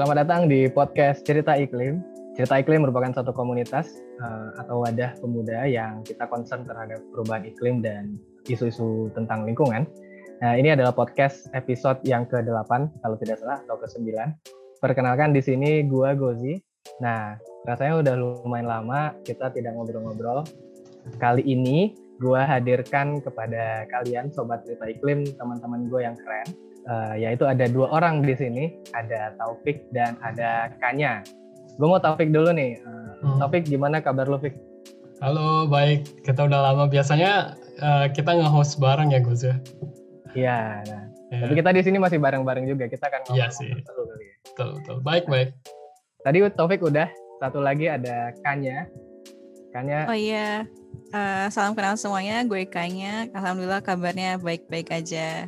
Selamat datang di podcast Cerita Iklim. Cerita Iklim merupakan satu komunitas uh, atau wadah pemuda yang kita concern terhadap perubahan iklim dan isu-isu tentang lingkungan. Nah, ini adalah podcast episode yang ke-8 kalau tidak salah atau ke-9. Perkenalkan di sini gua Gozi. Nah, rasanya udah lumayan lama kita tidak ngobrol-ngobrol. Kali ini gua hadirkan kepada kalian sobat cerita iklim, teman-teman gue yang keren uh, yaitu ada dua orang di sini, ada Taufik dan ada Kanya. Gue mau Taufik dulu nih. Uh, hmm. Taufik, gimana kabar lu, Fik? Halo, baik. Kita udah lama. Biasanya uh, kita nge-host bareng ya, Gus ya? Iya. Nah. Yeah. Tapi kita di sini masih bareng-bareng juga. Kita akan Iya sih. Seru kali ya. Betul, betul. Baik, baik. Tadi Taufik udah. Satu lagi ada Kanya. Kanya. Oh iya. Uh, salam kenal semuanya. Gue Kanya. Alhamdulillah kabarnya baik-baik aja.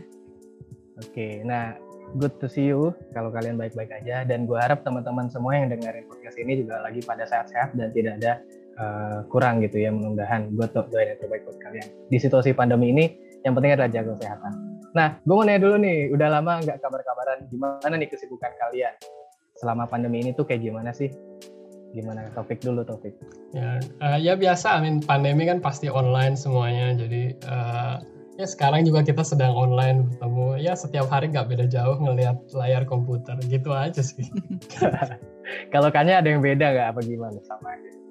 Oke, nah good to see you kalau kalian baik-baik aja dan gue harap teman-teman semua yang dengerin podcast ini juga lagi pada sehat-sehat dan tidak ada uh, kurang gitu ya mudah-mudahan gue tuh doain yang terbaik buat kalian di situasi pandemi ini yang penting adalah jaga kesehatan. Nah, gue mau nanya dulu nih, udah lama nggak kabar-kabaran gimana nih kesibukan kalian selama pandemi ini tuh kayak gimana sih? Gimana topik dulu topik? Ya, uh, ya biasa, I mean pandemi kan pasti online semuanya, jadi uh, ya sekarang juga kita sedang online bertemu. Ya setiap hari nggak beda jauh ngelihat layar komputer gitu aja sih. Kalau kayaknya ada yang beda nggak? Apa gimana? Sama aja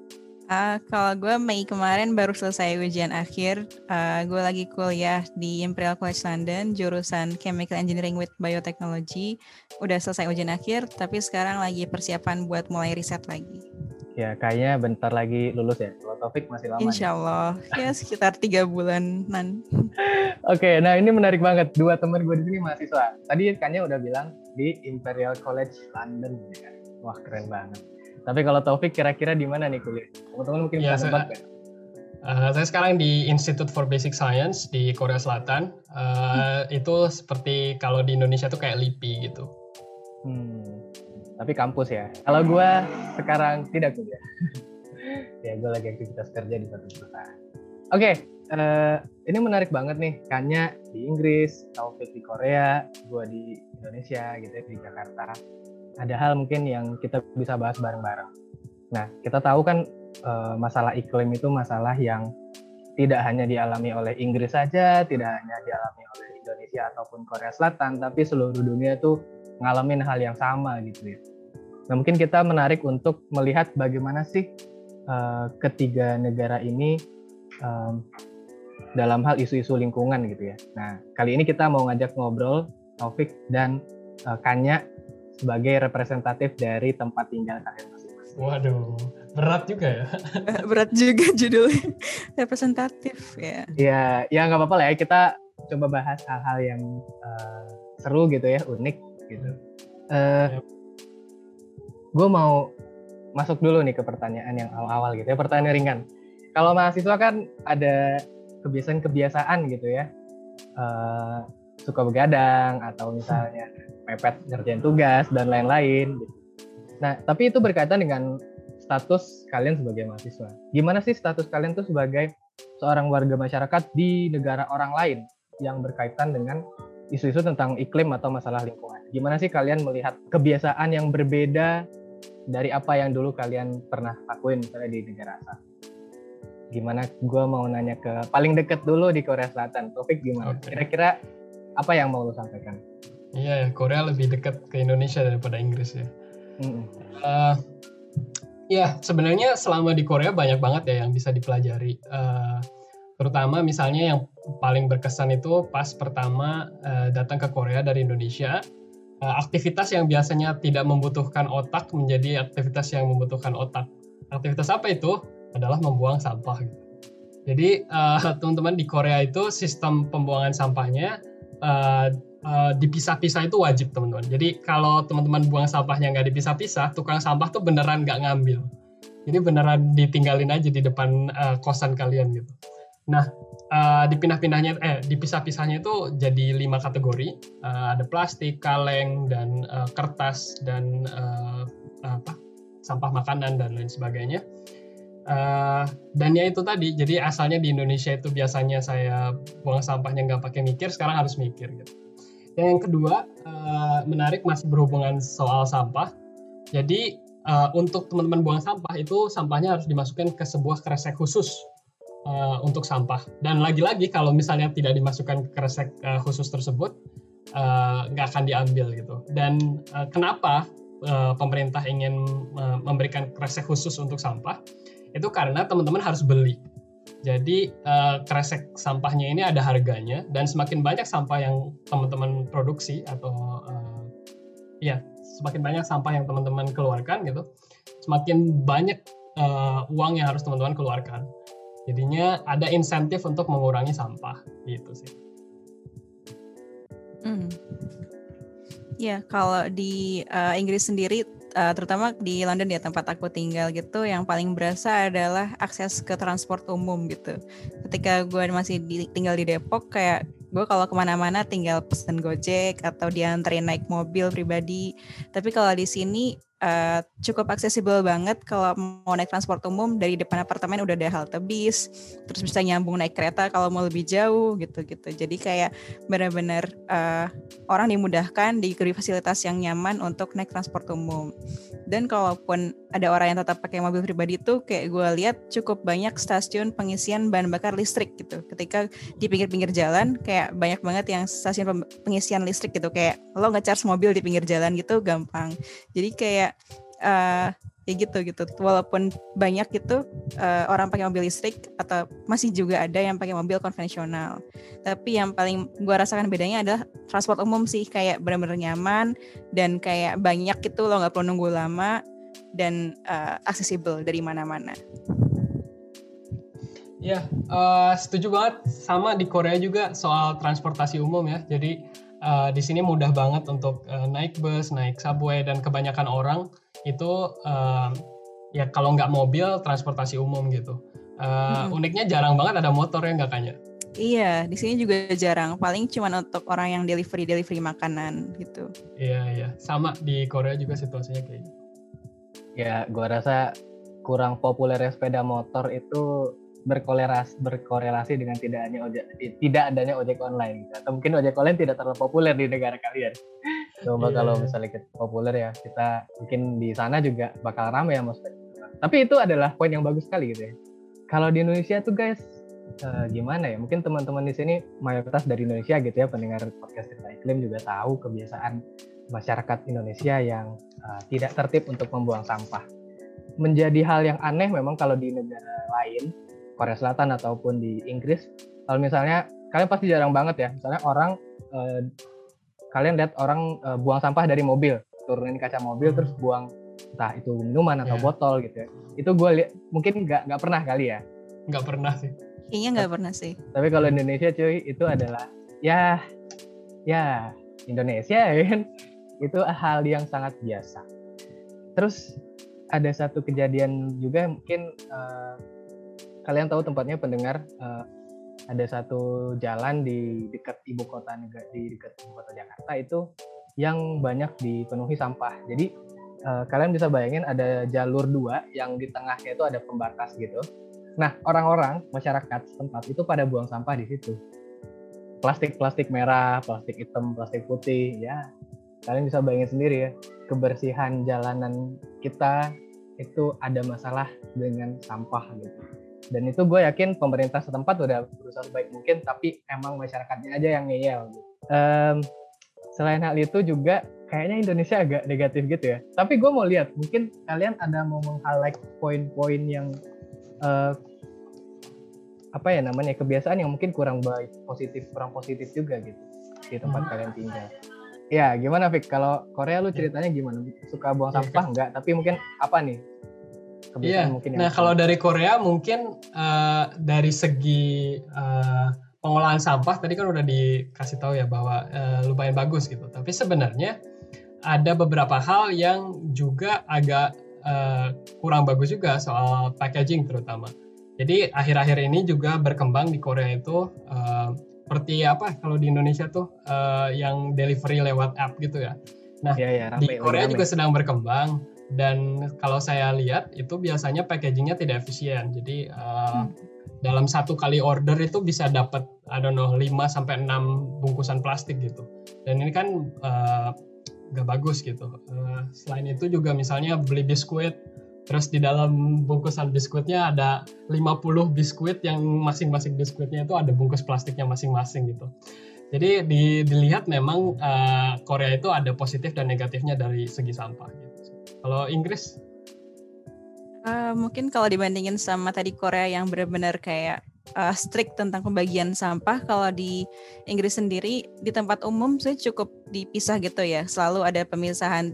uh, kalau gue Mei kemarin baru selesai ujian akhir uh, gue lagi kuliah di Imperial College London jurusan Chemical Engineering with Biotechnology udah selesai ujian akhir tapi sekarang lagi persiapan buat mulai riset lagi Ya, kayaknya bentar lagi lulus ya. Kalau Taufik masih lama. Insya Allah, ya, ya sekitar tiga bulanan. Oke, nah ini menarik banget. Dua teman gue di sini mahasiswa. Tadi kayaknya udah bilang di Imperial College London. Ya. Wah, keren banget. Tapi kalau Taufik kira-kira di mana nih kuliah? Teman-teman mungkin ya, bisa nebak kan? Uh, saya sekarang di Institute for Basic Science di Korea Selatan. Uh, hmm. Itu seperti kalau di Indonesia tuh kayak LIPI gitu. Hmm tapi kampus ya. Kalau gue sekarang tidak kuliah. ya gue lagi aktivitas kerja di satu perusahaan. Oke, okay, uh, eh, ini menarik banget nih. Kanya di Inggris, Taufik di Korea, gue di Indonesia gitu ya di Jakarta. Ada hal mungkin yang kita bisa bahas bareng-bareng. Nah, kita tahu kan uh, masalah iklim itu masalah yang tidak hanya dialami oleh Inggris saja, tidak hanya dialami oleh Indonesia ataupun Korea Selatan, tapi seluruh dunia tuh ngalamin hal yang sama gitu ya. Nah, mungkin kita menarik untuk melihat bagaimana sih uh, ketiga negara ini dalam hal isu-isu lingkungan gitu ya. Nah, kali ini kita mau ngajak ngobrol Taufik dan uh, Kanya sebagai representatif dari tempat tinggal kalian masing-masing. Waduh, berat juga ya. berat juga judulnya representatif ya. Ya, ya nggak apa-apa lah ya kita coba bahas hal-hal yang uh, seru gitu ya, unik gitu. Uh, yep gue mau masuk dulu nih ke pertanyaan yang awal-awal gitu ya, pertanyaan ringan. Kalau mahasiswa kan ada kebiasaan-kebiasaan gitu ya, uh, suka begadang atau misalnya mepet ngerjain tugas dan lain-lain. Gitu. Nah, tapi itu berkaitan dengan status kalian sebagai mahasiswa. Gimana sih status kalian tuh sebagai seorang warga masyarakat di negara orang lain yang berkaitan dengan isu-isu tentang iklim atau masalah lingkungan? Gimana sih kalian melihat kebiasaan yang berbeda dari apa yang dulu kalian pernah lakuin misalnya di negara asal. Gimana? Gue mau nanya ke paling deket dulu di Korea Selatan. Topik gimana? Okay. Kira-kira apa yang mau lo sampaikan? Iya, yeah, Korea lebih dekat ke Indonesia daripada Inggris ya. Mm. Uh, ya sebenarnya selama di Korea banyak banget ya yang bisa dipelajari. Uh, terutama misalnya yang paling berkesan itu pas pertama uh, datang ke Korea dari Indonesia Eh, aktivitas yang biasanya tidak membutuhkan otak menjadi aktivitas yang membutuhkan otak. Aktivitas apa itu? Adalah membuang sampah. Gitu. Jadi uh, teman-teman di Korea itu sistem pembuangan sampahnya uh, uh, dipisah-pisah itu wajib teman-teman. Jadi kalau teman-teman buang sampahnya nggak dipisah-pisah, tukang sampah tuh beneran nggak ngambil. Jadi beneran ditinggalin aja di depan uh, kosan kalian gitu. Nah, uh, dipindah-pindahnya eh dipisah-pisahnya itu jadi lima kategori. Uh, ada plastik, kaleng dan uh, kertas dan uh, apa? sampah makanan dan lain sebagainya. Uh, dan ya itu tadi, jadi asalnya di Indonesia itu biasanya saya buang sampahnya nggak pakai mikir, sekarang harus mikir gitu. Dan yang kedua, uh, menarik masih berhubungan soal sampah. Jadi uh, untuk teman-teman buang sampah itu sampahnya harus dimasukkan ke sebuah kresek khusus uh, untuk sampah. Dan lagi-lagi kalau misalnya tidak dimasukkan ke kresek uh, khusus tersebut nggak uh, akan diambil gitu. Dan uh, kenapa uh, pemerintah ingin uh, memberikan kresek khusus untuk sampah? Itu karena teman-teman harus beli. Jadi uh, kresek sampahnya ini ada harganya dan semakin banyak sampah yang teman-teman produksi atau uh, ya semakin banyak sampah yang teman-teman keluarkan gitu, semakin banyak uh, uang yang harus teman-teman keluarkan. Jadinya ada insentif untuk mengurangi sampah gitu sih. Hmm. Ya, kalau di uh, Inggris sendiri uh, terutama di London ya tempat aku tinggal gitu yang paling berasa adalah akses ke transport umum gitu. Ketika gue masih di, tinggal di Depok kayak gue kalau ke mana-mana tinggal pesen gojek atau dianterin naik mobil pribadi. Tapi kalau di sini uh, cukup aksesibel banget kalau mau naik transport umum dari depan apartemen udah ada halte bis terus bisa nyambung naik kereta kalau mau lebih jauh gitu gitu jadi kayak benar-benar uh, orang dimudahkan diberi fasilitas yang nyaman untuk naik transport umum. Dan kalaupun ada orang yang tetap pakai mobil pribadi itu kayak gue lihat cukup banyak stasiun pengisian bahan bakar listrik gitu. Ketika di pinggir-pinggir jalan kayak banyak banget yang stasiun pengisian listrik gitu. Kayak lo ngecharge mobil di pinggir jalan gitu gampang. Jadi kayak uh, ya gitu gitu. Walaupun banyak gitu uh, orang pakai mobil listrik atau masih juga ada yang pakai mobil konvensional. Tapi yang paling gue rasakan bedanya adalah transport umum sih kayak benar-benar nyaman dan kayak banyak gitu lo nggak perlu nunggu lama dan uh, aksesibel dari mana-mana. Ya, uh, setuju banget. Sama di Korea juga soal transportasi umum ya. Jadi uh, di sini mudah banget untuk uh, naik bus, naik subway dan kebanyakan orang itu uh, ya kalau nggak mobil transportasi umum gitu. Uh, hmm. Uniknya jarang banget ada motor ya nggak kayaknya. Iya, di sini juga jarang. Paling cuma untuk orang yang delivery delivery makanan gitu. Iya iya, sama di Korea juga situasinya kayak gitu. Ya, gua rasa kurang populernya sepeda motor itu berkorelasi berkorelasi dengan tidak hanya ojek tidak adanya ojek online gitu. atau mungkin ojek online tidak terlalu populer di negara kalian. Coba yeah. kalau misalnya kita populer ya kita mungkin di sana juga bakal ramai ya mas. Tapi itu adalah poin yang bagus sekali gitu ya. Kalau di Indonesia tuh guys uh, gimana ya? Mungkin teman-teman di sini mayoritas dari Indonesia gitu ya pendengar podcast kita iklim juga tahu kebiasaan masyarakat Indonesia yang uh, tidak tertib untuk membuang sampah. Menjadi hal yang aneh memang kalau di negara lain Korea Selatan ataupun di Inggris kalau misalnya kalian pasti jarang banget ya misalnya orang uh, kalian lihat orang uh, buang sampah dari mobil turunin kaca mobil hmm. terus buang entah itu minuman atau yeah. botol gitu ya. Itu gue lihat mungkin nggak nggak pernah kali ya. Nggak pernah sih. Kayaknya nggak pernah sih. Tapi kalau Indonesia cuy itu adalah ya ya Indonesia ya kan? Itu hal yang sangat biasa. Terus ada satu kejadian juga mungkin uh, kalian tahu tempatnya pendengar uh, ada satu jalan di dekat ibu kota negara di dekat ibu kota Jakarta itu yang banyak dipenuhi sampah. Jadi uh, kalian bisa bayangin ada jalur dua yang di tengahnya itu ada pembatas gitu. Nah orang-orang masyarakat setempat itu pada buang sampah di situ. Plastik-plastik merah, plastik hitam, plastik putih, ya kalian bisa bayangin sendiri ya kebersihan jalanan kita itu ada masalah dengan sampah gitu dan itu gue yakin pemerintah setempat udah berusaha sebaik mungkin tapi emang masyarakatnya aja yang ngeyel um, selain hal itu juga kayaknya Indonesia agak negatif gitu ya. Tapi gue mau lihat mungkin kalian ada mau meng-highlight poin-poin yang uh, apa ya namanya kebiasaan yang mungkin kurang baik positif kurang positif juga gitu di tempat hmm. kalian tinggal. Ya gimana Vic kalau Korea lu ceritanya gimana? Suka buang iya, sampah enggak tapi mungkin apa nih Iya. Mungkin nah kalau dari Korea mungkin uh, dari segi uh, pengolahan sampah tadi kan udah dikasih tahu ya bahwa uh, lumayan bagus gitu. Tapi sebenarnya ada beberapa hal yang juga agak uh, kurang bagus juga soal packaging terutama. Jadi akhir-akhir ini juga berkembang di Korea itu uh, seperti apa kalau di Indonesia tuh uh, yang delivery lewat app gitu ya. Nah ya, ya, rame, di Korea rame. juga sedang berkembang dan kalau saya lihat itu biasanya packagingnya tidak efisien jadi uh, hmm. dalam satu kali order itu bisa dapat I don't know 5 sampai enam bungkusan plastik gitu dan ini kan uh, nggak bagus gitu. Uh, selain itu juga misalnya beli biskuit, terus di dalam bungkusan biskuitnya ada 50 biskuit yang masing-masing biskuitnya itu ada bungkus plastiknya masing-masing gitu. Jadi di, dilihat memang uh, Korea itu ada positif dan negatifnya dari segi sampah. Gitu. Kalau Inggris? Uh, mungkin kalau dibandingin sama tadi Korea yang benar-benar kayak uh, strict tentang pembagian sampah. Kalau di Inggris sendiri di tempat umum saya cukup dipisah gitu ya. Selalu ada pemisahan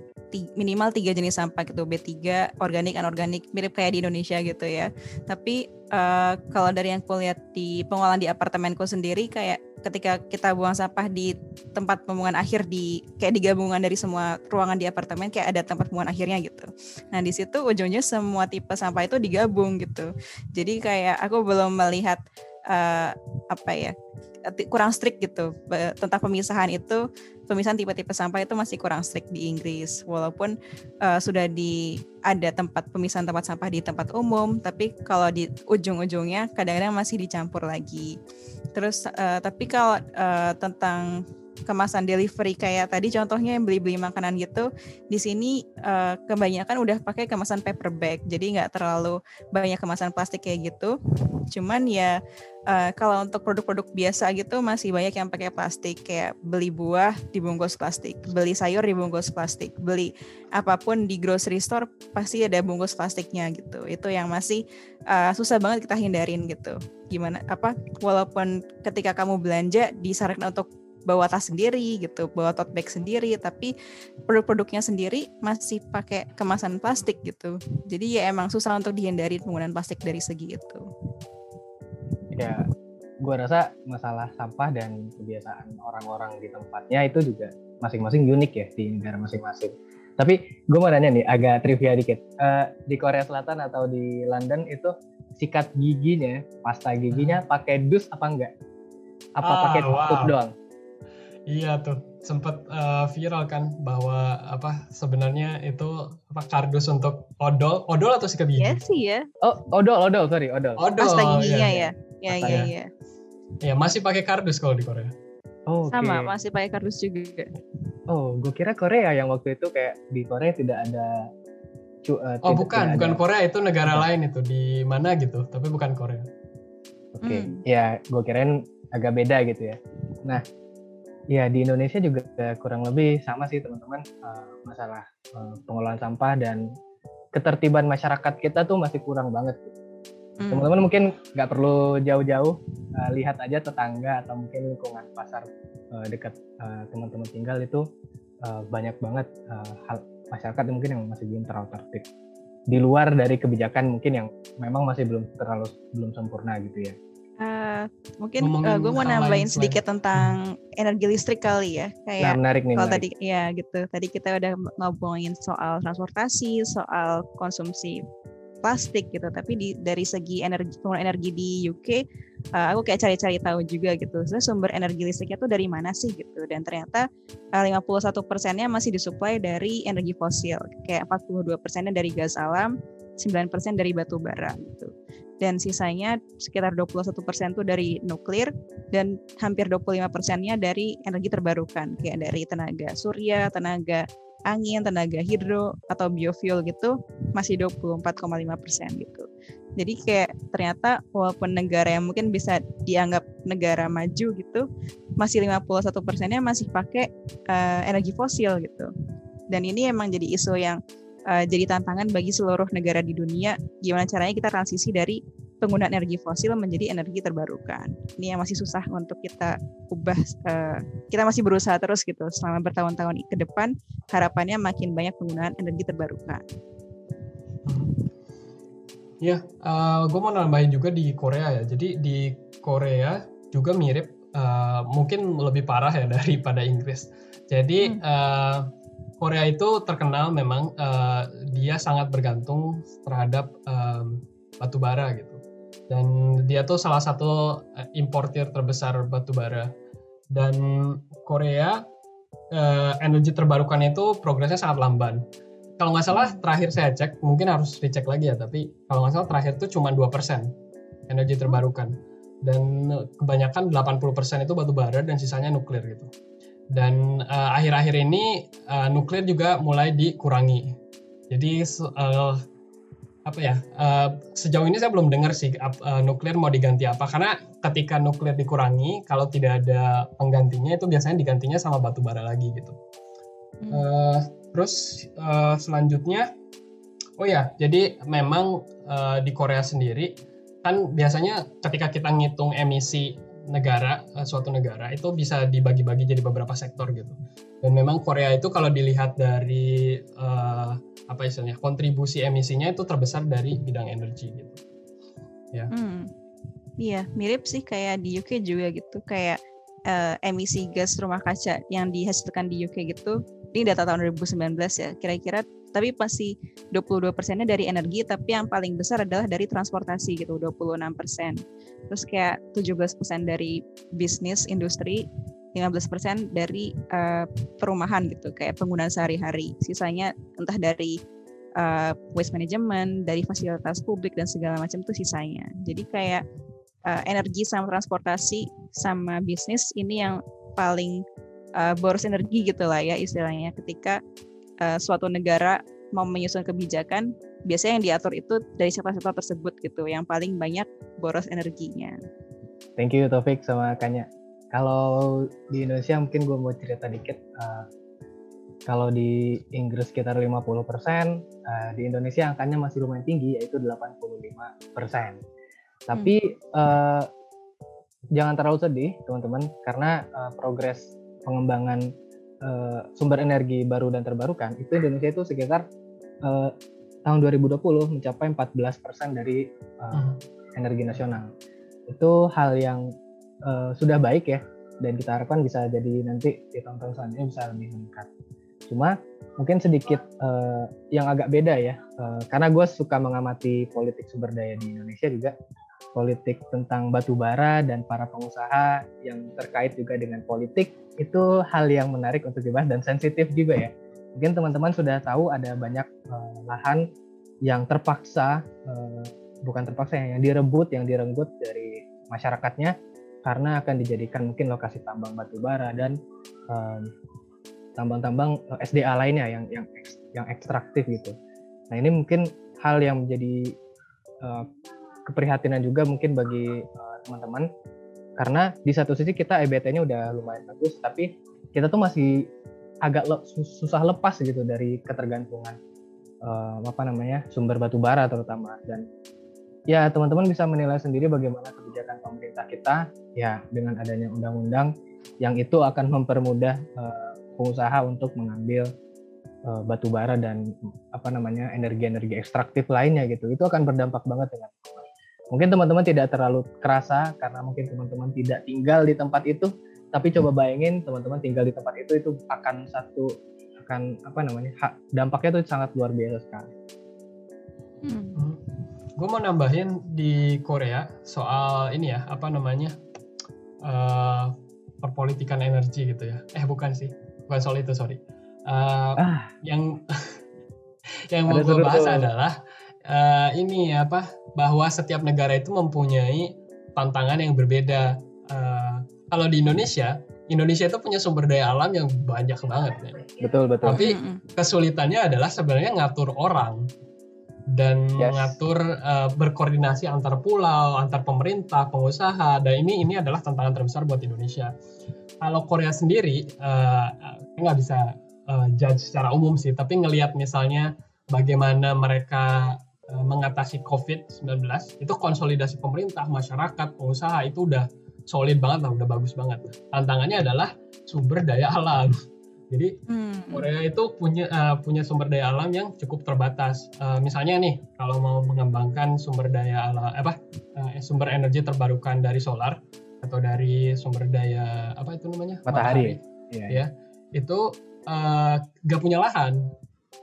minimal tiga jenis sampah gitu B3 organik anorganik mirip kayak di Indonesia gitu ya. Tapi uh, kalau dari yang aku lihat di pengolahan di apartemenku sendiri kayak ketika kita buang sampah di tempat pembuangan akhir di kayak digabungan dari semua ruangan di apartemen kayak ada tempat pembuangan akhirnya gitu. Nah di situ ujungnya semua tipe sampah itu digabung gitu. Jadi kayak aku belum melihat uh, apa ya kurang strict gitu. Tentang pemisahan itu pemisahan tipe-tipe sampah itu masih kurang strict di Inggris. Walaupun uh, sudah di ada tempat pemisahan tempat sampah di tempat umum tapi kalau di ujung-ujungnya kadang-kadang masih dicampur lagi. Terus uh, tapi kalau uh, tentang kemasan delivery kayak tadi contohnya yang beli-beli makanan gitu di sini uh, kebanyakan udah pakai kemasan paper bag jadi nggak terlalu banyak kemasan plastik kayak gitu. Cuman ya uh, kalau untuk produk-produk biasa gitu masih banyak yang pakai plastik kayak beli buah dibungkus plastik beli sayur dibungkus plastik beli apa pun di grocery store pasti ada bungkus plastiknya gitu. Itu yang masih uh, susah banget kita hindarin gitu. Gimana apa walaupun ketika kamu belanja disarankan untuk bawa tas sendiri gitu, bawa tote bag sendiri, tapi produk-produknya sendiri masih pakai kemasan plastik gitu. Jadi ya emang susah untuk dihindari penggunaan plastik dari segi itu. Ya, gue rasa masalah sampah dan kebiasaan orang-orang di tempatnya itu juga masing-masing unik ya di negara masing-masing. Tapi gue mau nanya nih, agak trivia dikit. Uh, di Korea Selatan atau di London itu sikat giginya, pasta giginya hmm. pakai dus apa enggak? Apa ah, pakai tutup wow. doang? Iya tuh sempat uh, viral kan bahwa apa sebenarnya itu apa kardus untuk odol, odol atau sikat gigi? Iya sih ya. Oh, odol, odol, sorry, odol. Odol. Pasta giginya ya. Ya, ya, ya. Ya, ya masih pakai kardus kalau di Korea. Oh, okay. Sama, masih pakai kardus juga. Oh, gue kira Korea yang waktu itu kayak di Korea tidak ada uh, Oh, bukan, bukan ada. Korea itu negara oh. lain itu di mana gitu, tapi bukan Korea. Oke, okay. hmm. ya gue kirain agak beda gitu ya. Nah, Ya di Indonesia juga kurang lebih sama sih teman-teman uh, masalah uh, pengelolaan sampah dan ketertiban masyarakat kita tuh masih kurang banget. Hmm. Teman-teman mungkin nggak perlu jauh-jauh uh, lihat aja tetangga atau mungkin lingkungan pasar uh, dekat uh, teman-teman tinggal itu uh, banyak banget uh, hal masyarakat mungkin yang masih belum terlalu tertib di luar dari kebijakan mungkin yang memang masih belum terlalu belum sempurna gitu ya. Uh, mungkin uh, gue mau nambahin sedikit selain. tentang energi listrik kali ya kayak nah, menarik nih kalau tadi ya gitu. Tadi kita udah ngomongin soal transportasi soal konsumsi plastik gitu. Tapi di dari segi energi penggunaan energi di UK uh, eh, aku kayak cari-cari tahu juga gitu. So, sumber energi listriknya tuh dari mana sih gitu? Dan ternyata uh, 51 persennya masih disuplai dari energi fosil. Kayak 42 persennya dari gas alam 9 persen dari batu bara gitu dan sisanya sekitar 21% itu dari nuklir dan hampir 25 persennya dari energi terbarukan kayak dari tenaga surya, tenaga angin, tenaga hidro atau biofuel gitu masih 24,5 persen gitu. Jadi kayak ternyata walaupun negara yang mungkin bisa dianggap negara maju gitu, masih 51 persennya masih pakai uh, energi fosil gitu. Dan ini emang jadi isu yang uh, jadi tantangan bagi seluruh negara di dunia gimana caranya kita transisi dari penggunaan energi fosil menjadi energi terbarukan. Ini yang masih susah untuk kita ubah. Uh, kita masih berusaha terus gitu selama bertahun-tahun ke depan. Harapannya makin banyak penggunaan energi terbarukan. Ya, uh, gue mau nambahin juga di Korea ya. Jadi di Korea juga mirip, uh, mungkin lebih parah ya daripada Inggris. Jadi hmm. uh, Korea itu terkenal memang uh, dia sangat bergantung terhadap um, batu bara gitu. Dan dia tuh salah satu uh, importir terbesar batu bara dan Korea uh, energi terbarukan itu progresnya sangat lamban. Kalau nggak salah terakhir saya cek mungkin harus dicek lagi ya tapi kalau nggak salah terakhir itu cuma 2% energi terbarukan. Dan kebanyakan 80% itu batu bara dan sisanya nuklir gitu Dan akhir-akhir uh, ini uh, nuklir juga mulai dikurangi. Jadi uh, apa ya? Uh, sejauh ini saya belum dengar sih uh, nuklir mau diganti apa. Karena ketika nuklir dikurangi, kalau tidak ada penggantinya itu biasanya digantinya sama batu bara lagi gitu. Uh, terus uh, selanjutnya, oh ya, jadi memang uh, di Korea sendiri kan biasanya ketika kita ngitung emisi negara uh, suatu negara itu bisa dibagi-bagi jadi beberapa sektor gitu. Dan memang Korea itu kalau dilihat dari uh, apa istilahnya kontribusi emisinya itu terbesar dari bidang energi gitu. Ya. Hmm. iya mirip sih kayak di UK juga gitu kayak uh, emisi gas rumah kaca yang dihasilkan di UK gitu. Ini data tahun 2019 ya kira-kira tapi pasti 22 persennya dari energi, tapi yang paling besar adalah dari transportasi gitu, 26 persen. Terus kayak 17 persen dari bisnis, industri, 15 persen dari uh, perumahan gitu, kayak penggunaan sehari-hari. Sisanya entah dari uh, waste management, dari fasilitas publik dan segala macam itu sisanya. Jadi kayak uh, energi sama transportasi sama bisnis ini yang paling uh, boros energi gitu lah ya istilahnya ketika uh, suatu negara mau menyusun kebijakan, biasanya yang diatur itu dari sektor-sektor tersebut gitu, yang paling banyak boros energinya. Thank you Taufik sama Kanya. Kalau di Indonesia mungkin gue mau cerita dikit. Uh, kalau di Inggris sekitar 50%, uh, di Indonesia angkanya masih lumayan tinggi yaitu 85%. Tapi hmm. uh, jangan terlalu sedih teman-teman karena uh, progres pengembangan uh, sumber energi baru dan terbarukan itu Indonesia itu sekitar uh, tahun 2020 mencapai 14% dari uh, energi nasional. Itu hal yang uh, sudah baik ya dan kita harapkan bisa jadi nanti di tahun-tahun selanjutnya bisa lebih meningkat. Cuma mungkin sedikit uh, yang agak beda ya, uh, karena gue suka mengamati politik sumber daya di Indonesia juga politik tentang batu bara dan para pengusaha yang terkait juga dengan politik itu hal yang menarik untuk dibahas dan sensitif juga ya. Mungkin teman-teman sudah tahu ada banyak uh, lahan yang terpaksa uh, bukan terpaksa yang direbut, yang direnggut dari masyarakatnya karena akan dijadikan mungkin lokasi tambang batu bara dan tambang-tambang uh, SDA lainnya yang yang yang ekstraktif gitu. Nah ini mungkin hal yang menjadi uh, keprihatinan juga mungkin bagi uh, teman-teman. Karena di satu sisi kita EBT-nya udah lumayan bagus tapi kita tuh masih agak le susah lepas gitu dari ketergantungan uh, apa namanya sumber batu bara terutama. Dan ya teman-teman bisa menilai sendiri bagaimana kebijakan pemerintah kita ya dengan adanya undang-undang yang itu akan mempermudah uh, pengusaha untuk mengambil uh, batu bara dan apa namanya energi-energi ekstraktif lainnya gitu. Itu akan berdampak banget dengan Mungkin teman-teman tidak terlalu kerasa karena mungkin teman-teman tidak tinggal di tempat itu, tapi coba bayangin teman-teman tinggal di tempat itu itu akan satu akan apa namanya hak dampaknya itu sangat luar biasa sekali. Hmm. hmm. Gue mau nambahin di Korea soal ini ya apa namanya uh, perpolitikan energi gitu ya. Eh bukan sih, bukan soal itu sorry. Uh, ah. Yang yang mau gue bahas adalah uh, ini apa bahwa setiap negara itu mempunyai tantangan yang berbeda. Uh, kalau di Indonesia, Indonesia itu punya sumber daya alam yang banyak banget ya. Betul betul. Tapi kesulitannya adalah sebenarnya ngatur orang dan yes. mengatur uh, berkoordinasi antar pulau, antar pemerintah, pengusaha. Dan ini ini adalah tantangan terbesar buat Indonesia. Kalau Korea sendiri uh, nggak bisa uh, judge secara umum sih, tapi ngelihat misalnya bagaimana mereka Eh, mengatasi COVID-19 itu konsolidasi pemerintah, masyarakat, pengusaha itu udah solid banget lah, udah bagus banget. Tantangannya adalah sumber daya alam. Jadi hmm. Korea itu punya uh, punya sumber daya alam yang cukup terbatas. Uh, misalnya nih, kalau mau mengembangkan sumber daya alam apa uh, sumber energi terbarukan dari solar atau dari sumber daya apa itu namanya matahari, matahari ya, ya itu uh, gak punya lahan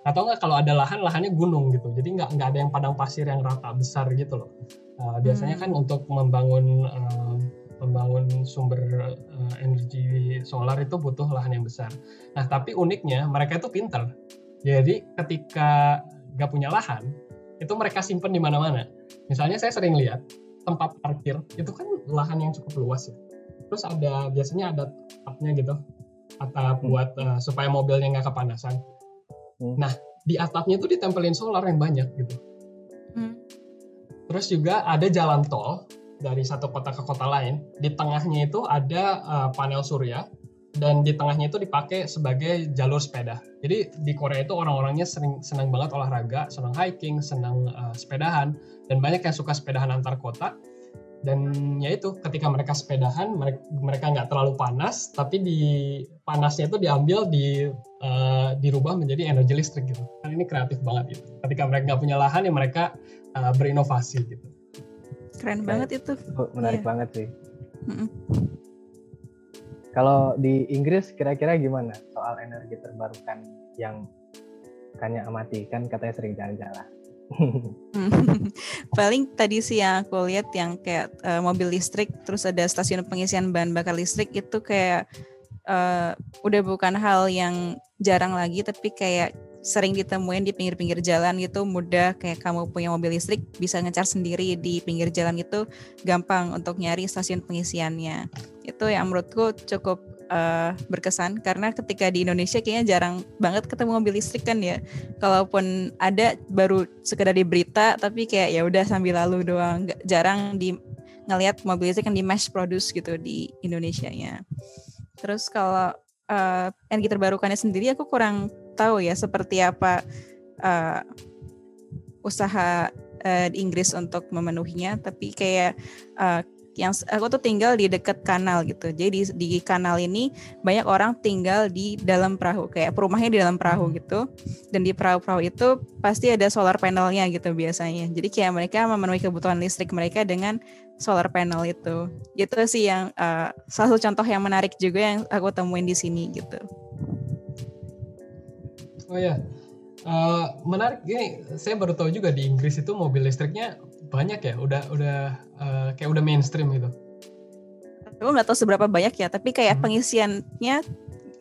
atau enggak kalau ada lahan lahannya gunung gitu. Jadi nggak nggak ada yang padang pasir yang rata besar gitu loh. Uh, biasanya hmm. kan untuk membangun uh, membangun sumber uh, energi solar itu butuh lahan yang besar. Nah tapi uniknya mereka itu pinter. Jadi ketika nggak punya lahan itu mereka simpen di mana-mana. Misalnya saya sering lihat tempat parkir itu kan lahan yang cukup luas ya. Terus ada biasanya ada tempatnya gitu. Atau buat uh, supaya mobilnya nggak kepanasan. Hmm. Nah di atapnya itu ditempelin solar yang banyak gitu. Hmm. Terus juga ada jalan tol dari satu kota ke kota lain. Di tengahnya itu ada uh, panel surya dan di tengahnya itu dipakai sebagai jalur sepeda. Jadi di Korea itu orang-orangnya sering senang banget olahraga, senang hiking, senang uh, sepedahan dan banyak yang suka sepedahan antar kota. Dan ya itu ketika mereka sepedahan mereka nggak terlalu panas, tapi di panasnya itu diambil di uh, dirubah menjadi energi listrik gitu. Kan ini kreatif banget gitu. Ketika mereka nggak punya lahan ya mereka uh, berinovasi gitu. Keren banget itu. Menarik yeah. banget sih. Mm -mm. Kalau di Inggris kira-kira gimana soal energi terbarukan yang Kanya amati kan katanya sering jalan-jalan. Paling tadi sih yang aku lihat yang kayak uh, mobil listrik terus ada stasiun pengisian bahan bakar listrik itu kayak uh, udah bukan hal yang jarang lagi tapi kayak sering ditemuin di pinggir-pinggir jalan gitu. Mudah kayak kamu punya mobil listrik bisa ngecar sendiri di pinggir jalan itu gampang untuk nyari stasiun pengisiannya. Itu yang menurutku cukup uh, berkesan. Karena ketika di Indonesia kayaknya jarang banget ketemu mobil listrik kan ya. Kalaupun ada baru sekedar di berita tapi kayak ya udah sambil lalu doang. Gak, jarang di ngelihat mobil listrik yang di mass produce gitu di Indonesia nya terus kalau uh, energi terbarukannya sendiri aku kurang tahu ya seperti apa uh, usaha di Inggris untuk memenuhinya. Tapi kayak uh, yang aku tuh tinggal di dekat kanal gitu. Jadi di, di kanal ini banyak orang tinggal di dalam perahu, kayak perumahnya di dalam perahu hmm. gitu. Dan di perahu-perahu itu pasti ada solar panelnya gitu biasanya. Jadi kayak mereka memenuhi kebutuhan listrik mereka dengan solar panel itu. Gitu sih yang uh, salah satu contoh yang menarik juga yang aku temuin di sini gitu. Oh ya, uh, menarik. Ini saya baru tahu juga di Inggris itu mobil listriknya banyak ya. Udah udah uh, kayak udah mainstream gitu. Aku nggak tahu seberapa banyak ya, tapi kayak hmm. pengisiannya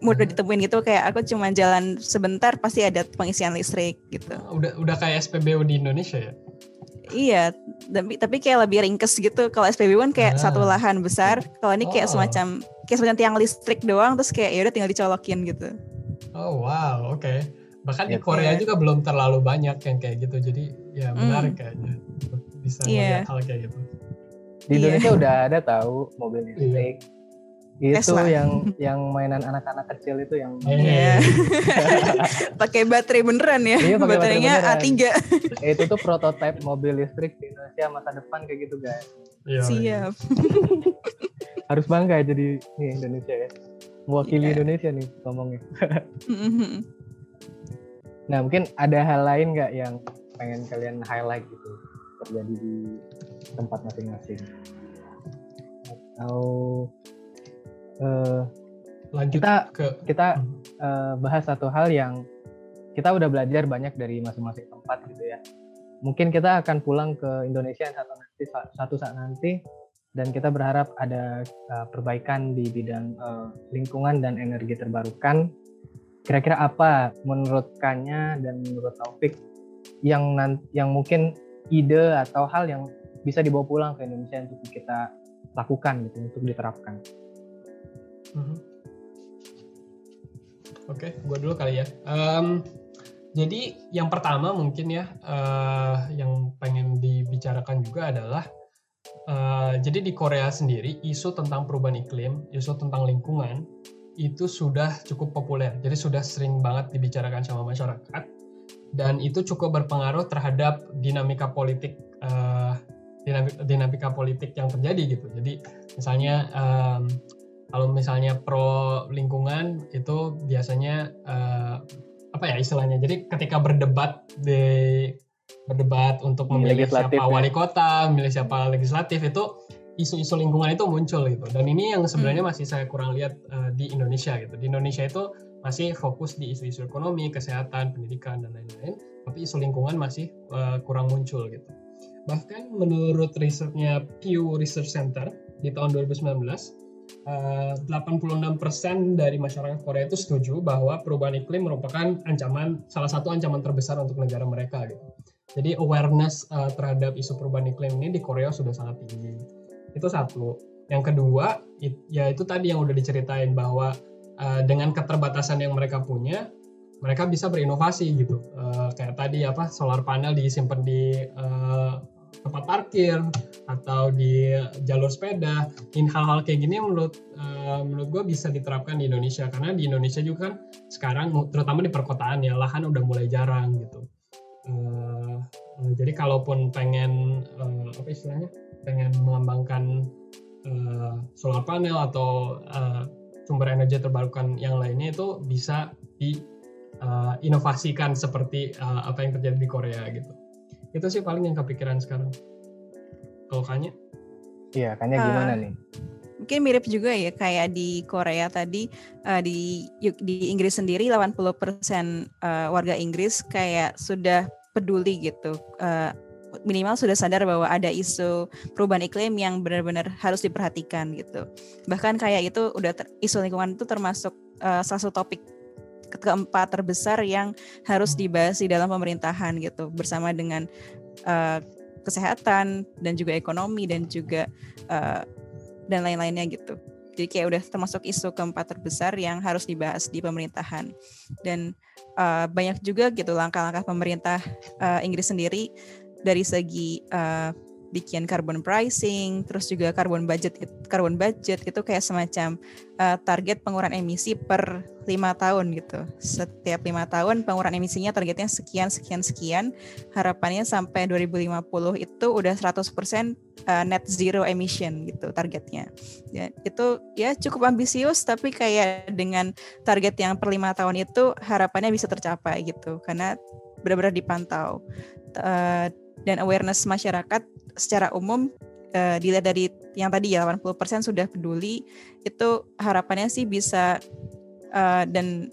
mudah hmm. ditemuin gitu. Kayak aku cuma jalan sebentar pasti ada pengisian listrik gitu. Uh, udah udah kayak SPBU di Indonesia ya? Iya, tapi tapi kayak lebih ringkes gitu. Kalau SPBU kan kayak ah. satu lahan besar. Kalau ini kayak oh. semacam kayak semacam tiang listrik doang, terus kayak ya udah tinggal dicolokin gitu. Oh wow, oke. Okay. Bahkan ya, di Korea ya. juga belum terlalu banyak yang kayak gitu. Jadi ya menarik mm. kayaknya bisa yeah. hal kayak gitu. Di Indonesia yeah. udah ada tahu mobil iya. listrik. Yeah. Itu Tesla. yang yang mainan anak-anak kecil itu yang Iya. Yeah. pakai baterai beneran ya. Iya, Baterainya beneran. A3. itu tuh prototipe mobil listrik di Indonesia masa depan kayak gitu, guys. Iya, Siap. Harus bangga jadi nih Indonesia ya mewakili yeah. Indonesia nih ngomongnya. nah mungkin ada hal lain nggak yang pengen kalian highlight gitu terjadi di tempat masing-masing. Atau uh, Lanjut kita ke... kita uh, bahas satu hal yang kita udah belajar banyak dari masing-masing tempat gitu ya. Mungkin kita akan pulang ke Indonesia satu nanti satu saat nanti dan kita berharap ada uh, perbaikan di bidang uh, lingkungan dan energi terbarukan. Kira-kira apa menurut Kanya dan menurut Taufik yang yang mungkin ide atau hal yang bisa dibawa pulang ke Indonesia untuk kita lakukan gitu untuk diterapkan. Mm-hmm. Oke, okay, gue dulu kali ya. Um, jadi yang pertama mungkin ya uh, yang pengen dibicarakan juga adalah Uh, jadi di Korea sendiri isu tentang perubahan iklim, isu tentang lingkungan itu sudah cukup populer. Jadi sudah sering banget dibicarakan sama masyarakat dan itu cukup berpengaruh terhadap dinamika politik uh, dinamika, dinamika politik yang terjadi gitu. Jadi misalnya um, kalau misalnya pro lingkungan itu biasanya uh, apa ya istilahnya. Jadi ketika berdebat di berdebat untuk memilih siapa ya. wali kota, memilih siapa legislatif itu isu-isu lingkungan itu muncul gitu. Dan ini yang sebenarnya hmm. masih saya kurang lihat uh, di Indonesia gitu. Di Indonesia itu masih fokus di isu-isu ekonomi, kesehatan, pendidikan dan lain-lain, tapi isu lingkungan masih uh, kurang muncul gitu. Bahkan menurut risetnya Pew Research Center di tahun 2019 Uh, 86% dari masyarakat Korea itu setuju bahwa perubahan iklim merupakan ancaman salah satu ancaman terbesar untuk negara mereka gitu. Jadi awareness uh, terhadap isu perubahan iklim ini di Korea sudah sangat tinggi. Itu satu. Yang kedua, it, ya itu tadi yang udah diceritain bahwa uh, dengan keterbatasan yang mereka punya mereka bisa berinovasi gitu. Uh, kayak tadi apa solar panel disimpan di uh, tempat parkir atau di jalur sepeda. In hal-hal kayak gini menurut uh, menurut gue bisa diterapkan di Indonesia. Karena di Indonesia juga kan sekarang terutama di perkotaan ya lahan udah mulai jarang gitu. Uh, uh, jadi kalaupun pengen uh, apa istilahnya? Pengen mengembangkan uh, solar panel atau uh, sumber energi terbarukan yang lainnya itu bisa di uh, inovasikan seperti uh, apa yang terjadi di Korea gitu. Itu sih paling yang kepikiran sekarang. Kalau kanya iya kanya uh, gimana nih? mungkin mirip juga ya kayak di Korea tadi uh, di di Inggris sendiri 80% uh, warga Inggris kayak sudah peduli gitu uh, minimal sudah sadar bahwa ada isu perubahan iklim yang benar-benar harus diperhatikan gitu. Bahkan kayak itu udah ter, isu lingkungan itu termasuk uh, salah satu topik keempat terbesar yang harus dibahas di dalam pemerintahan gitu bersama dengan uh, kesehatan dan juga ekonomi dan juga uh, dan lain-lainnya gitu. Jadi kayak udah termasuk isu keempat terbesar yang harus dibahas di pemerintahan dan uh, banyak juga gitu langkah-langkah pemerintah uh, Inggris sendiri dari segi uh, bikin carbon pricing, terus juga carbon budget, carbon budget itu kayak semacam uh, target pengurangan emisi per lima tahun gitu. Setiap lima tahun pengurangan emisinya targetnya sekian sekian sekian. Harapannya sampai 2050 itu udah 100% uh, net zero emission gitu targetnya. Ya, itu ya cukup ambisius tapi kayak dengan target yang per lima tahun itu harapannya bisa tercapai gitu karena benar-benar dipantau. Uh, dan awareness masyarakat secara umum uh, dilihat dari yang tadi ya 80% sudah peduli itu harapannya sih bisa uh, dan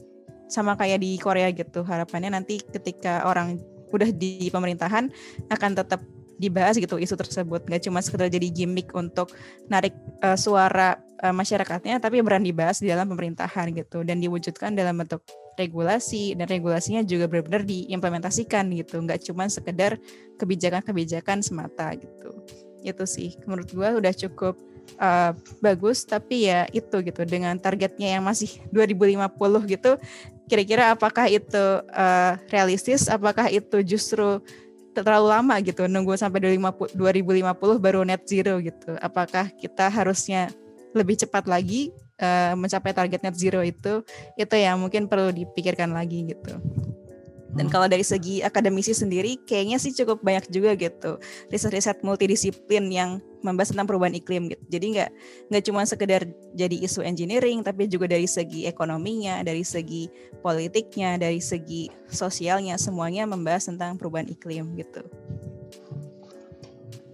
sama kayak di Korea gitu harapannya nanti ketika orang udah di pemerintahan akan tetap dibahas gitu isu tersebut. Nggak cuma sekedar jadi gimmick untuk narik uh, suara uh, masyarakatnya tapi berani dibahas di dalam pemerintahan gitu dan diwujudkan dalam bentuk regulasi dan regulasinya juga benar-benar diimplementasikan gitu. Nggak cuma sekedar kebijakan-kebijakan semata gitu. Itu sih. Menurut gue udah cukup uh, bagus tapi ya itu gitu. Dengan targetnya yang masih 2050 gitu kira-kira apakah itu uh, realistis? Apakah itu justru terlalu lama gitu nunggu sampai 2050, 2050 baru net zero gitu? Apakah kita harusnya lebih cepat lagi uh, mencapai target net zero itu itu yang mungkin perlu dipikirkan lagi gitu dan hmm. kalau dari segi akademisi sendiri, kayaknya sih cukup banyak juga gitu riset-riset multidisiplin yang membahas tentang perubahan iklim gitu. Jadi nggak nggak cuma sekedar jadi isu engineering, tapi juga dari segi ekonominya, dari segi politiknya, dari segi sosialnya, semuanya membahas tentang perubahan iklim gitu.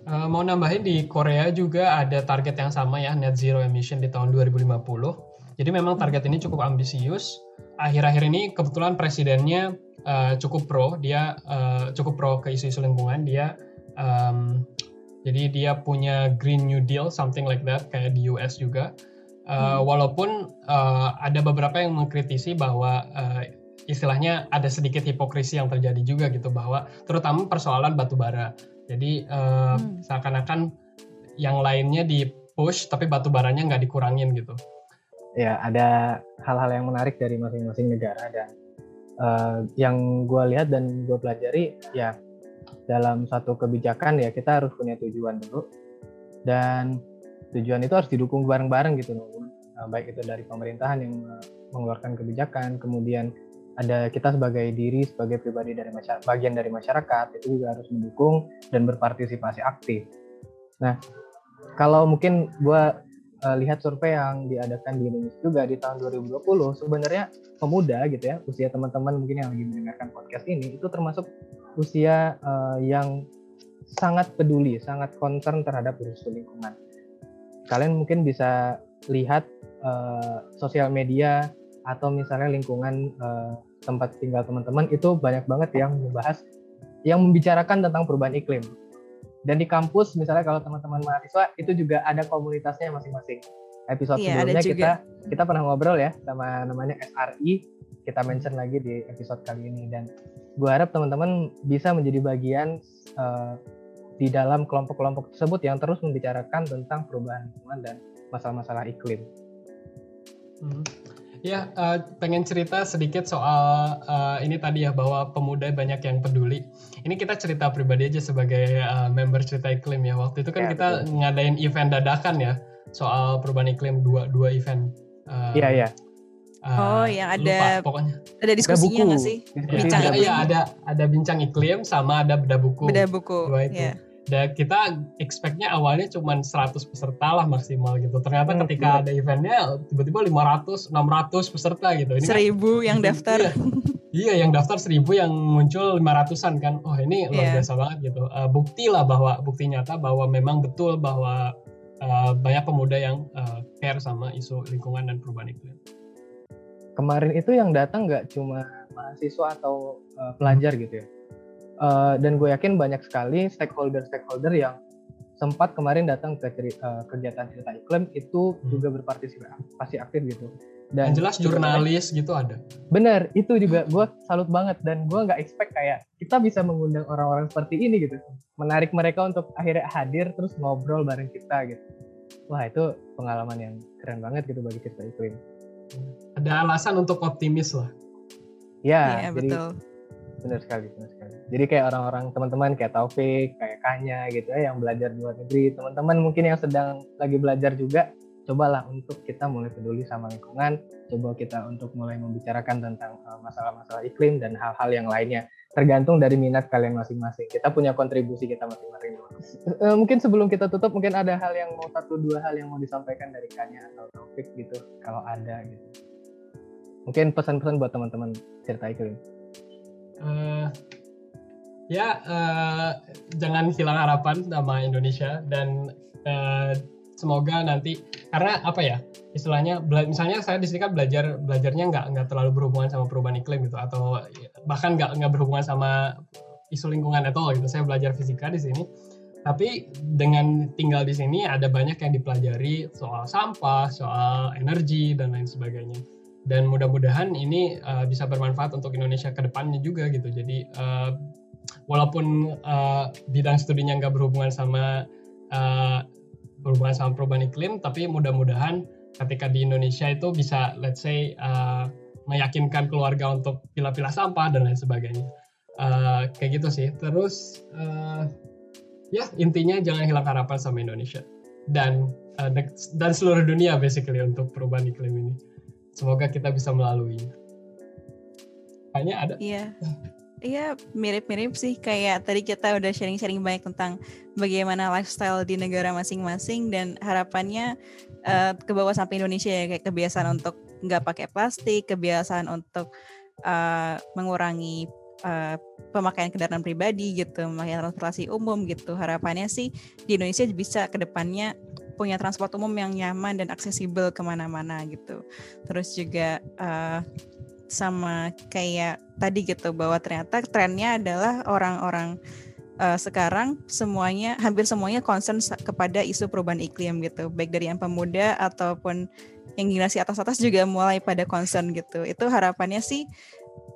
Uh, mau nambahin di Korea juga ada target yang sama ya net zero emission di tahun 2050. Jadi memang target ini cukup ambisius. Akhir-akhir ini kebetulan presidennya uh, cukup pro, dia uh, cukup pro ke isu-isu lingkungan. Dia um, jadi dia punya Green New Deal, something like that, kayak di US juga. Uh, hmm. Walaupun uh, ada beberapa yang mengkritisi bahwa uh, istilahnya ada sedikit hipokrisi yang terjadi juga gitu bahwa terutama persoalan batu bara. Jadi uh, hmm. seakan-akan yang lainnya di push tapi batu baranya nggak dikurangin gitu. Ya ada hal-hal yang menarik dari masing-masing negara dan uh, yang gue lihat dan gue pelajari ya dalam satu kebijakan ya kita harus punya tujuan dulu dan tujuan itu harus didukung bareng-bareng gitu loh uh, baik itu dari pemerintahan yang mengeluarkan kebijakan kemudian ada kita sebagai diri sebagai pribadi dari masyarakat bagian dari masyarakat itu juga harus mendukung dan berpartisipasi aktif. Nah kalau mungkin gue uh, lihat survei yang diadakan di Indonesia juga di tahun 2020 sebenarnya pemuda gitu ya usia teman-teman mungkin yang lagi mendengarkan podcast ini itu termasuk usia uh, yang sangat peduli sangat concern terhadap isu lingkungan. Kalian mungkin bisa lihat uh, sosial media atau misalnya lingkungan uh, tempat tinggal teman-teman itu banyak banget yang membahas yang membicarakan tentang perubahan iklim dan di kampus misalnya kalau teman-teman mahasiswa itu juga ada komunitasnya masing-masing. Episode iya, sebelumnya kita kita pernah ngobrol ya sama namanya SRI, kita mention lagi di episode kali ini dan gue harap teman-teman bisa menjadi bagian uh, di dalam kelompok-kelompok tersebut yang terus membicarakan tentang perubahan lingkungan dan masalah-masalah iklim. Hmm. Ya, uh, pengen cerita sedikit soal uh, ini tadi ya bahwa pemuda banyak yang peduli. Ini kita cerita pribadi aja sebagai uh, member cerita iklim ya. Waktu itu kan ya, kita betul. ngadain event dadakan ya soal perubahan iklim dua dua event. Iya uh, iya. Uh, oh yang ada lupa, pokoknya ada diskusinya nggak sih? bincang ya, Iya ada ada bincang iklim sama ada beda buku. Beda buku. Dua itu. Yeah dan kita expectnya awalnya cuma 100 peserta lah maksimal gitu. Ternyata hmm, ketika iya. ada eventnya tiba-tiba 500, 600 peserta gitu. Ini seribu kan, yang daftar. Iya, iya, yang daftar seribu yang muncul 500-an kan. Oh ini luar yeah. biasa banget gitu. Uh, bukti lah bahwa bukti nyata bahwa memang betul bahwa uh, banyak pemuda yang uh, care sama isu lingkungan dan perubahan iklim. Kemarin itu yang datang nggak cuma mahasiswa atau uh, pelajar gitu ya Uh, dan gue yakin banyak sekali stakeholder-stakeholder yang sempat kemarin datang ke ceri, uh, kegiatan cerita iklim itu hmm. juga berpartisipasi aktif gitu. Dan yang jelas jurnalis gitu ada. Bener, itu juga gue salut banget dan gue nggak expect kayak kita bisa mengundang orang-orang seperti ini gitu, menarik mereka untuk akhirnya hadir terus ngobrol bareng kita gitu. Wah itu pengalaman yang keren banget gitu bagi cerita iklim. Ada alasan untuk optimis lah. Ya, ya jadi betul benar sekali benar sekali. Jadi kayak orang-orang teman-teman kayak Taufik kayak Kanya gitu ya yang belajar di luar negeri. Teman-teman mungkin yang sedang lagi belajar juga cobalah untuk kita mulai peduli sama lingkungan. Coba kita untuk mulai membicarakan tentang uh, masalah-masalah iklim dan hal-hal yang lainnya. Tergantung dari minat kalian masing-masing. Kita punya kontribusi kita masing-masing. Uh, mungkin sebelum kita tutup mungkin ada hal yang mau satu dua hal yang mau disampaikan dari Kanya atau Taufik gitu kalau ada gitu. Mungkin pesan-pesan buat teman-teman cerita iklim uh, ya uh, jangan hilang harapan sama Indonesia dan uh, semoga nanti karena apa ya istilahnya misalnya saya di sini kan belajar belajarnya nggak nggak terlalu berhubungan sama perubahan iklim gitu atau bahkan nggak nggak berhubungan sama isu lingkungan itu gitu. Saya belajar fisika di sini. Tapi dengan tinggal di sini ada banyak yang dipelajari soal sampah soal energi dan lain sebagainya dan mudah-mudahan ini uh, bisa bermanfaat untuk Indonesia ke depannya juga gitu. Jadi uh, walaupun uh, bidang studinya nggak berhubungan sama uh, berhubungan sama perubahan iklim, tapi mudah-mudahan ketika di Indonesia itu bisa let's say uh, meyakinkan keluarga untuk pilah-pilah sampah dan lain sebagainya. Uh, kayak gitu sih. Terus uh, ya intinya jangan hilang harapan sama Indonesia dan uh, dan seluruh dunia basically untuk perubahan iklim ini semoga kita bisa melalui. Kayaknya ada. Iya. Iya mirip-mirip sih. Kayak tadi kita udah sharing-sharing banyak tentang bagaimana lifestyle di negara masing-masing dan harapannya uh, ke bawah sampai Indonesia ya. Kayak kebiasaan untuk nggak pakai plastik, kebiasaan untuk uh, mengurangi uh, pemakaian kendaraan pribadi gitu, pemakaian transportasi umum gitu. Harapannya sih di Indonesia bisa ke depannya punya transport umum yang nyaman dan aksesibel ke mana-mana gitu. Terus juga uh, sama kayak tadi gitu bahwa ternyata trennya adalah orang-orang uh, sekarang semuanya hampir semuanya concern kepada isu perubahan iklim gitu baik dari yang pemuda ataupun yang generasi atas-atas juga mulai pada concern gitu itu harapannya sih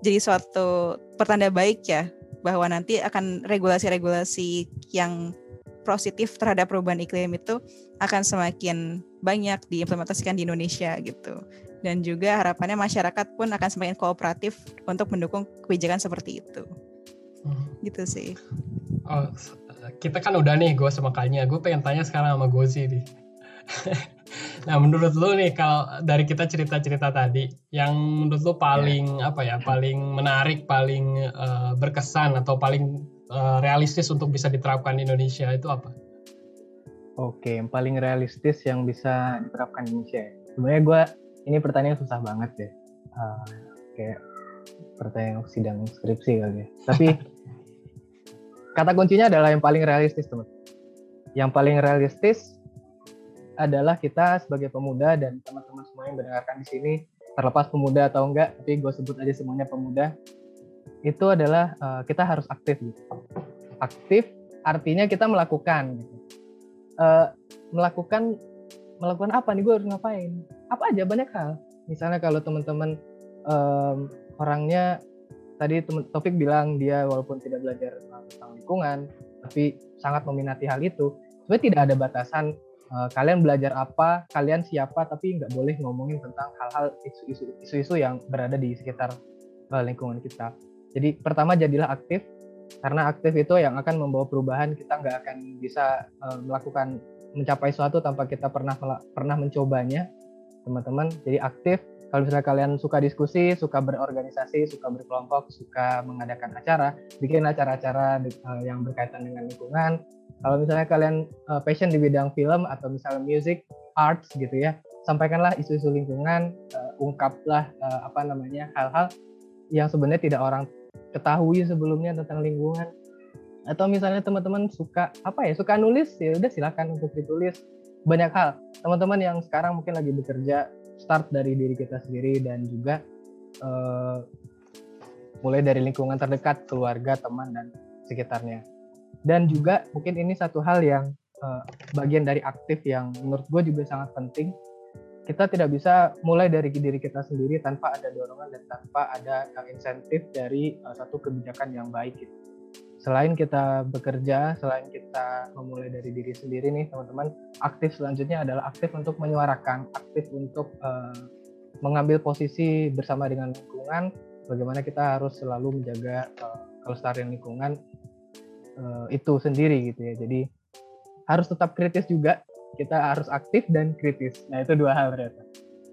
jadi suatu pertanda baik ya bahwa nanti akan regulasi-regulasi yang positif terhadap perubahan iklim itu akan semakin banyak diimplementasikan di Indonesia gitu. Dan juga harapannya masyarakat pun akan semakin kooperatif untuk mendukung kebijakan seperti itu. Hmm. Gitu sih. Oh, kita kan udah nih gue sama Kanya. Gue pengen tanya sekarang sama Gozi nih. nah menurut lu nih kalau dari kita cerita-cerita tadi, yang menurut lu paling yeah. apa ya, paling menarik, paling uh, berkesan atau paling uh, realistis untuk bisa diterapkan di Indonesia itu apa? Oke, yang paling realistis yang bisa diterapkan di Indonesia. Ya. Sebenarnya gue ini pertanyaan susah banget ya, uh, kayak pertanyaan sidang skripsi kali ya. Tapi kata kuncinya adalah yang paling realistis teman. Yang paling realistis adalah kita sebagai pemuda dan teman-teman semua yang mendengarkan di sini terlepas pemuda atau enggak, tapi gue sebut aja semuanya pemuda itu adalah uh, kita harus aktif gitu. Aktif artinya kita melakukan gitu. Uh, melakukan melakukan apa nih gue harus ngapain? Apa aja banyak hal. Misalnya kalau teman-teman um, orangnya tadi teman topik bilang dia walaupun tidak belajar tentang lingkungan tapi sangat meminati hal itu. Sebenarnya tidak ada batasan uh, kalian belajar apa, kalian siapa, tapi nggak boleh ngomongin tentang hal-hal isu-isu yang berada di sekitar lingkungan kita. Jadi pertama jadilah aktif, karena aktif itu yang akan membawa perubahan. Kita nggak akan bisa uh, melakukan mencapai suatu tanpa kita pernah pernah mencobanya, teman-teman. Jadi aktif. Kalau misalnya kalian suka diskusi, suka berorganisasi, suka berkelompok, suka mengadakan acara, bikin acara-acara uh, yang berkaitan dengan lingkungan, kalau misalnya kalian uh, passion di bidang film atau misalnya music, arts gitu ya, sampaikanlah isu-isu lingkungan, ungkaplah apa namanya hal-hal yang sebenarnya tidak orang ketahui sebelumnya tentang lingkungan. Atau misalnya teman-teman suka apa ya, suka nulis ya udah silakan untuk ditulis banyak hal. Teman-teman yang sekarang mungkin lagi bekerja start dari diri kita sendiri dan juga uh, mulai dari lingkungan terdekat, keluarga, teman dan sekitarnya dan juga mungkin ini satu hal yang uh, bagian dari aktif yang menurut gue juga sangat penting kita tidak bisa mulai dari diri kita sendiri tanpa ada dorongan dan tanpa ada insentif dari uh, satu kebijakan yang baik gitu. Selain kita bekerja, selain kita memulai dari diri sendiri nih teman-teman, aktif selanjutnya adalah aktif untuk menyuarakan, aktif untuk uh, mengambil posisi bersama dengan lingkungan, bagaimana kita harus selalu menjaga uh, kelestarian lingkungan uh, itu sendiri gitu ya. Jadi harus tetap kritis juga. Kita harus aktif dan kritis. Nah itu dua hal berarti.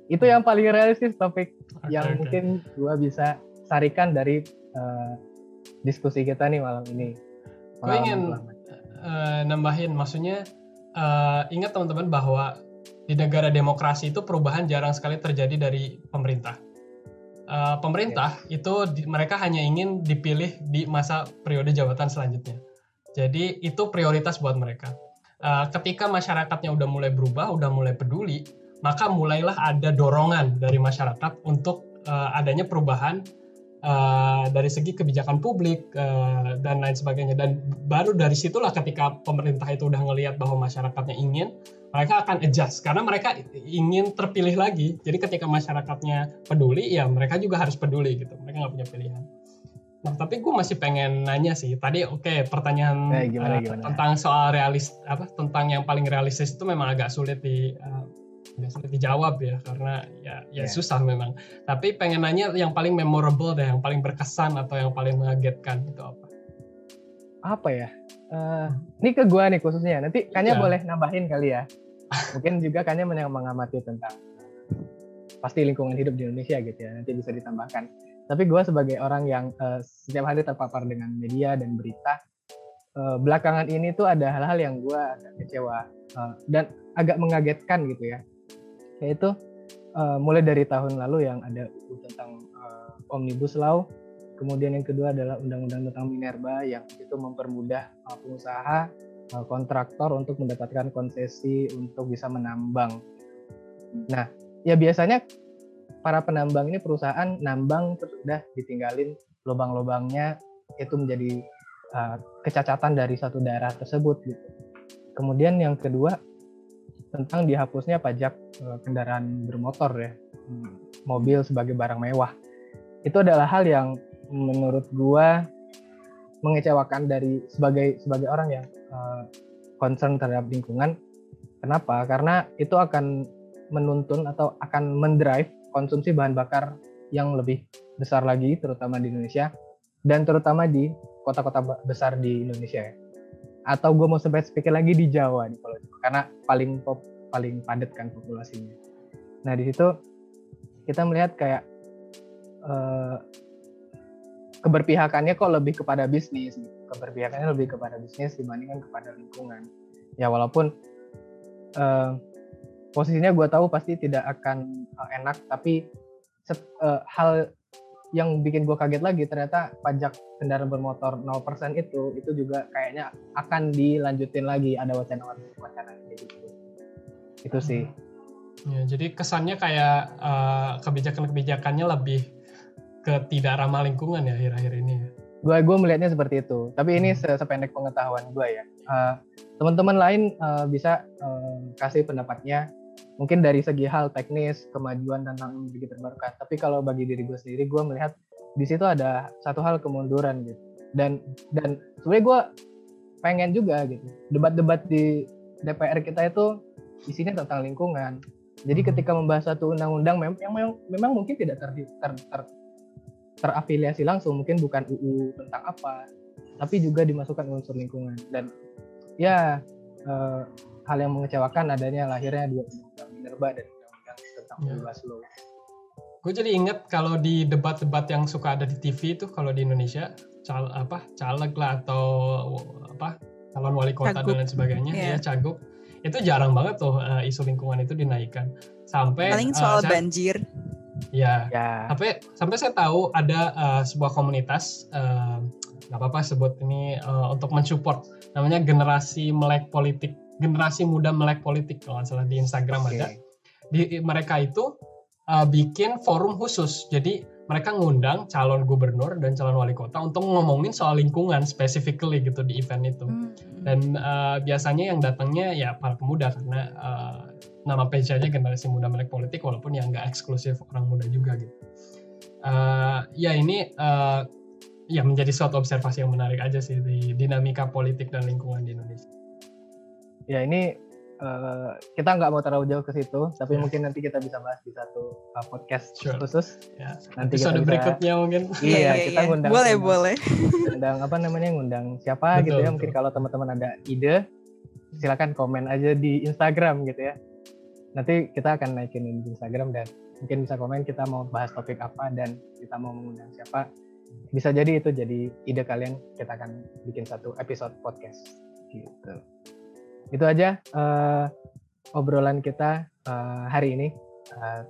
Itu yang paling realistis topik okay, yang okay. mungkin gua bisa sarikan dari uh, diskusi kita nih malam ini. Gue ingin uh, nambahin, maksudnya uh, ingat teman-teman bahwa di negara demokrasi itu perubahan jarang sekali terjadi dari pemerintah. Uh, pemerintah yeah. itu di, mereka hanya ingin dipilih di masa periode jabatan selanjutnya. Jadi itu prioritas buat mereka. Uh, ketika masyarakatnya udah mulai berubah, udah mulai peduli, maka mulailah ada dorongan dari masyarakat untuk uh, adanya perubahan uh, dari segi kebijakan publik uh, dan lain sebagainya. Dan baru dari situlah ketika pemerintah itu udah ngelihat bahwa masyarakatnya ingin, mereka akan adjust karena mereka ingin terpilih lagi. Jadi ketika masyarakatnya peduli, ya mereka juga harus peduli gitu. Mereka nggak punya pilihan. Nah, tapi gue masih pengen nanya sih. Tadi oke okay, pertanyaan eh, gimana, uh, gimana? tentang soal realis apa tentang yang paling realistis itu memang agak sulit di uh, agak sulit dijawab ya karena ya ya yeah. susah memang. Tapi pengen nanya yang paling memorable deh, yang paling berkesan atau yang paling mengagetkan itu apa? Apa ya? Uh, ini ke gue nih khususnya. Nanti kayaknya yeah. boleh nambahin kali ya. Mungkin juga kayaknya mengamati tentang pasti lingkungan hidup di Indonesia gitu ya. Nanti bisa ditambahkan tapi gue sebagai orang yang uh, setiap hari terpapar dengan media dan berita uh, belakangan ini tuh ada hal-hal yang gue agak kecewa uh, dan agak mengagetkan gitu ya. Yaitu uh, mulai dari tahun lalu yang ada tentang uh, omnibus law kemudian yang kedua adalah undang-undang tentang minerba yang itu mempermudah uh, pengusaha uh, kontraktor untuk mendapatkan konsesi untuk bisa menambang. Nah ya biasanya para penambang ini perusahaan nambang terus udah ditinggalin lubang-lubangnya itu menjadi uh, kecacatan dari satu daerah tersebut gitu. Kemudian yang kedua tentang dihapusnya pajak uh, kendaraan bermotor ya, hmm, mobil sebagai barang mewah. Itu adalah hal yang menurut gua mengecewakan dari sebagai sebagai orang yang uh, concern terhadap lingkungan. Kenapa? Karena itu akan menuntun atau akan mendrive konsumsi bahan bakar yang lebih besar lagi terutama di Indonesia dan terutama di kota-kota besar di Indonesia ya. Atau gue mau spesifik lagi di Jawa nih kalau karena paling pop, paling padat kan populasinya. Nah di situ kita melihat kayak uh, keberpihakannya kok lebih kepada bisnis, keberpihakannya lebih kepada bisnis dibandingkan kepada lingkungan. Ya walaupun uh, posisinya gue tahu pasti tidak akan uh, enak tapi set, uh, hal yang bikin gue kaget lagi ternyata pajak kendaraan bermotor 0% itu itu juga kayaknya akan dilanjutin lagi ada wacana wacana gitu. Itu sih. Ya jadi kesannya kayak uh, kebijakan-kebijakannya lebih ke tidak ramah lingkungan ya akhir-akhir ini ya? Gue gue melihatnya seperti itu. Tapi ini hmm. sependek pengetahuan gue ya. Uh, teman-teman lain uh, bisa uh, kasih pendapatnya mungkin dari segi hal teknis kemajuan tentang energi terbarukan tapi kalau bagi diri gue sendiri gue melihat di situ ada satu hal kemunduran gitu dan dan sebenarnya gue pengen juga gitu debat-debat di DPR kita itu isinya tentang lingkungan. Jadi hmm. ketika membahas satu undang-undang mem yang memang, memang mungkin tidak ter, ter, ter, terafiliasi langsung, mungkin bukan UU tentang apa, tapi juga dimasukkan unsur lingkungan. Dan ya eh, hal yang mengecewakan adanya lahirnya dua minerba dan undang-undang tentang ya. Law. Gue jadi inget kalau di debat-debat yang suka ada di TV itu kalau di Indonesia cal apa caleg lah atau apa calon wali kota cagup. dan lain sebagainya yeah. ya cagup itu jarang banget tuh uh, isu lingkungan itu dinaikkan sampai paling eh, soal uh, saya, banjir ya, ya sampai sampai saya tahu ada uh, sebuah komunitas nggak uh, apa-apa sebut ini uh, untuk mensupport namanya generasi melek politik generasi muda melek politik kalau nggak salah di Instagram okay. ada di mereka itu uh, bikin forum khusus jadi mereka ngundang calon gubernur dan calon wali kota untuk ngomongin soal lingkungan specifically gitu di event itu. Hmm. Dan uh, biasanya yang datangnya ya para pemuda karena uh, nama page-nya generasi muda melek politik walaupun yang nggak eksklusif orang muda juga gitu. Uh, ya ini uh, ya menjadi suatu observasi yang menarik aja sih di dinamika politik dan lingkungan di Indonesia. Ya ini uh, kita nggak mau terlalu jauh ke situ, tapi yeah. mungkin nanti kita bisa bahas di satu uh, podcast sure. khusus. Yeah. Nanti Episode kita berikutnya mungkin. Iya, iya, iya kita iya. ngundang. Boleh, ngundang, boleh. Ngundang apa namanya? Ngundang siapa betul, gitu ya? Mungkin kalau teman-teman ada ide, silakan komen aja di Instagram gitu ya. Nanti kita akan naikin di Instagram dan mungkin bisa komen kita mau bahas topik apa dan kita mau mengundang siapa. Bisa jadi itu jadi ide kalian, kita akan bikin satu episode podcast gitu itu aja uh, obrolan kita uh, hari ini. Uh,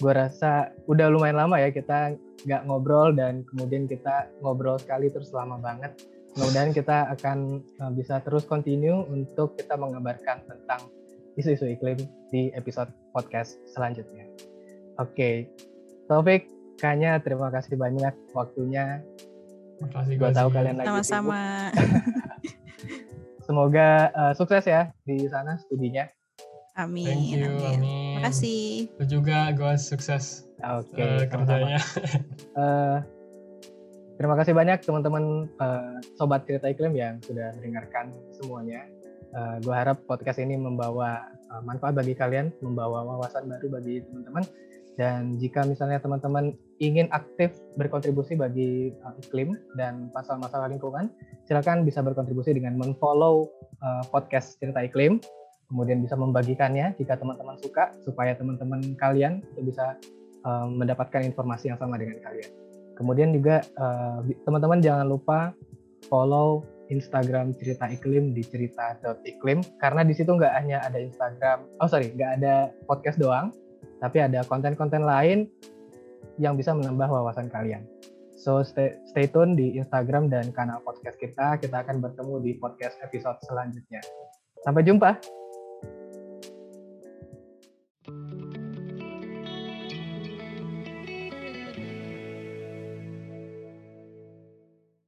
gue rasa udah lumayan lama ya kita nggak ngobrol dan kemudian kita ngobrol sekali terus lama banget. Mudah-mudahan kita akan uh, bisa terus continue untuk kita mengabarkan tentang isu-isu iklim di episode podcast selanjutnya. Oke, okay. Taufik, kayaknya terima kasih banyak waktunya. Makasih gue tahu kalian lagi Sama-sama. Semoga uh, sukses ya di sana studinya. Amin. Thank you, amin. amin. Makasih. Itu juga gue sukses Oke, okay, uh, kerjanya. uh, terima kasih banyak teman-teman uh, sobat cerita iklim yang sudah mendengarkan semuanya. Uh, gue harap podcast ini membawa uh, manfaat bagi kalian, membawa wawasan baru bagi teman-teman. Dan jika misalnya teman-teman ingin aktif berkontribusi bagi uh, iklim dan masalah-masalah lingkungan, silakan bisa berkontribusi dengan memfollow uh, podcast Cerita Iklim, kemudian bisa membagikannya jika teman-teman suka, supaya teman-teman kalian itu bisa uh, mendapatkan informasi yang sama dengan kalian. Kemudian juga teman-teman jangan lupa follow Instagram cerita iklim di cerita.iklim karena di situ nggak hanya ada Instagram, oh sorry, nggak ada podcast doang, tapi ada konten-konten lain yang bisa menambah wawasan kalian. So stay, stay tune di Instagram dan kanal podcast kita. Kita akan bertemu di podcast episode selanjutnya. Sampai jumpa.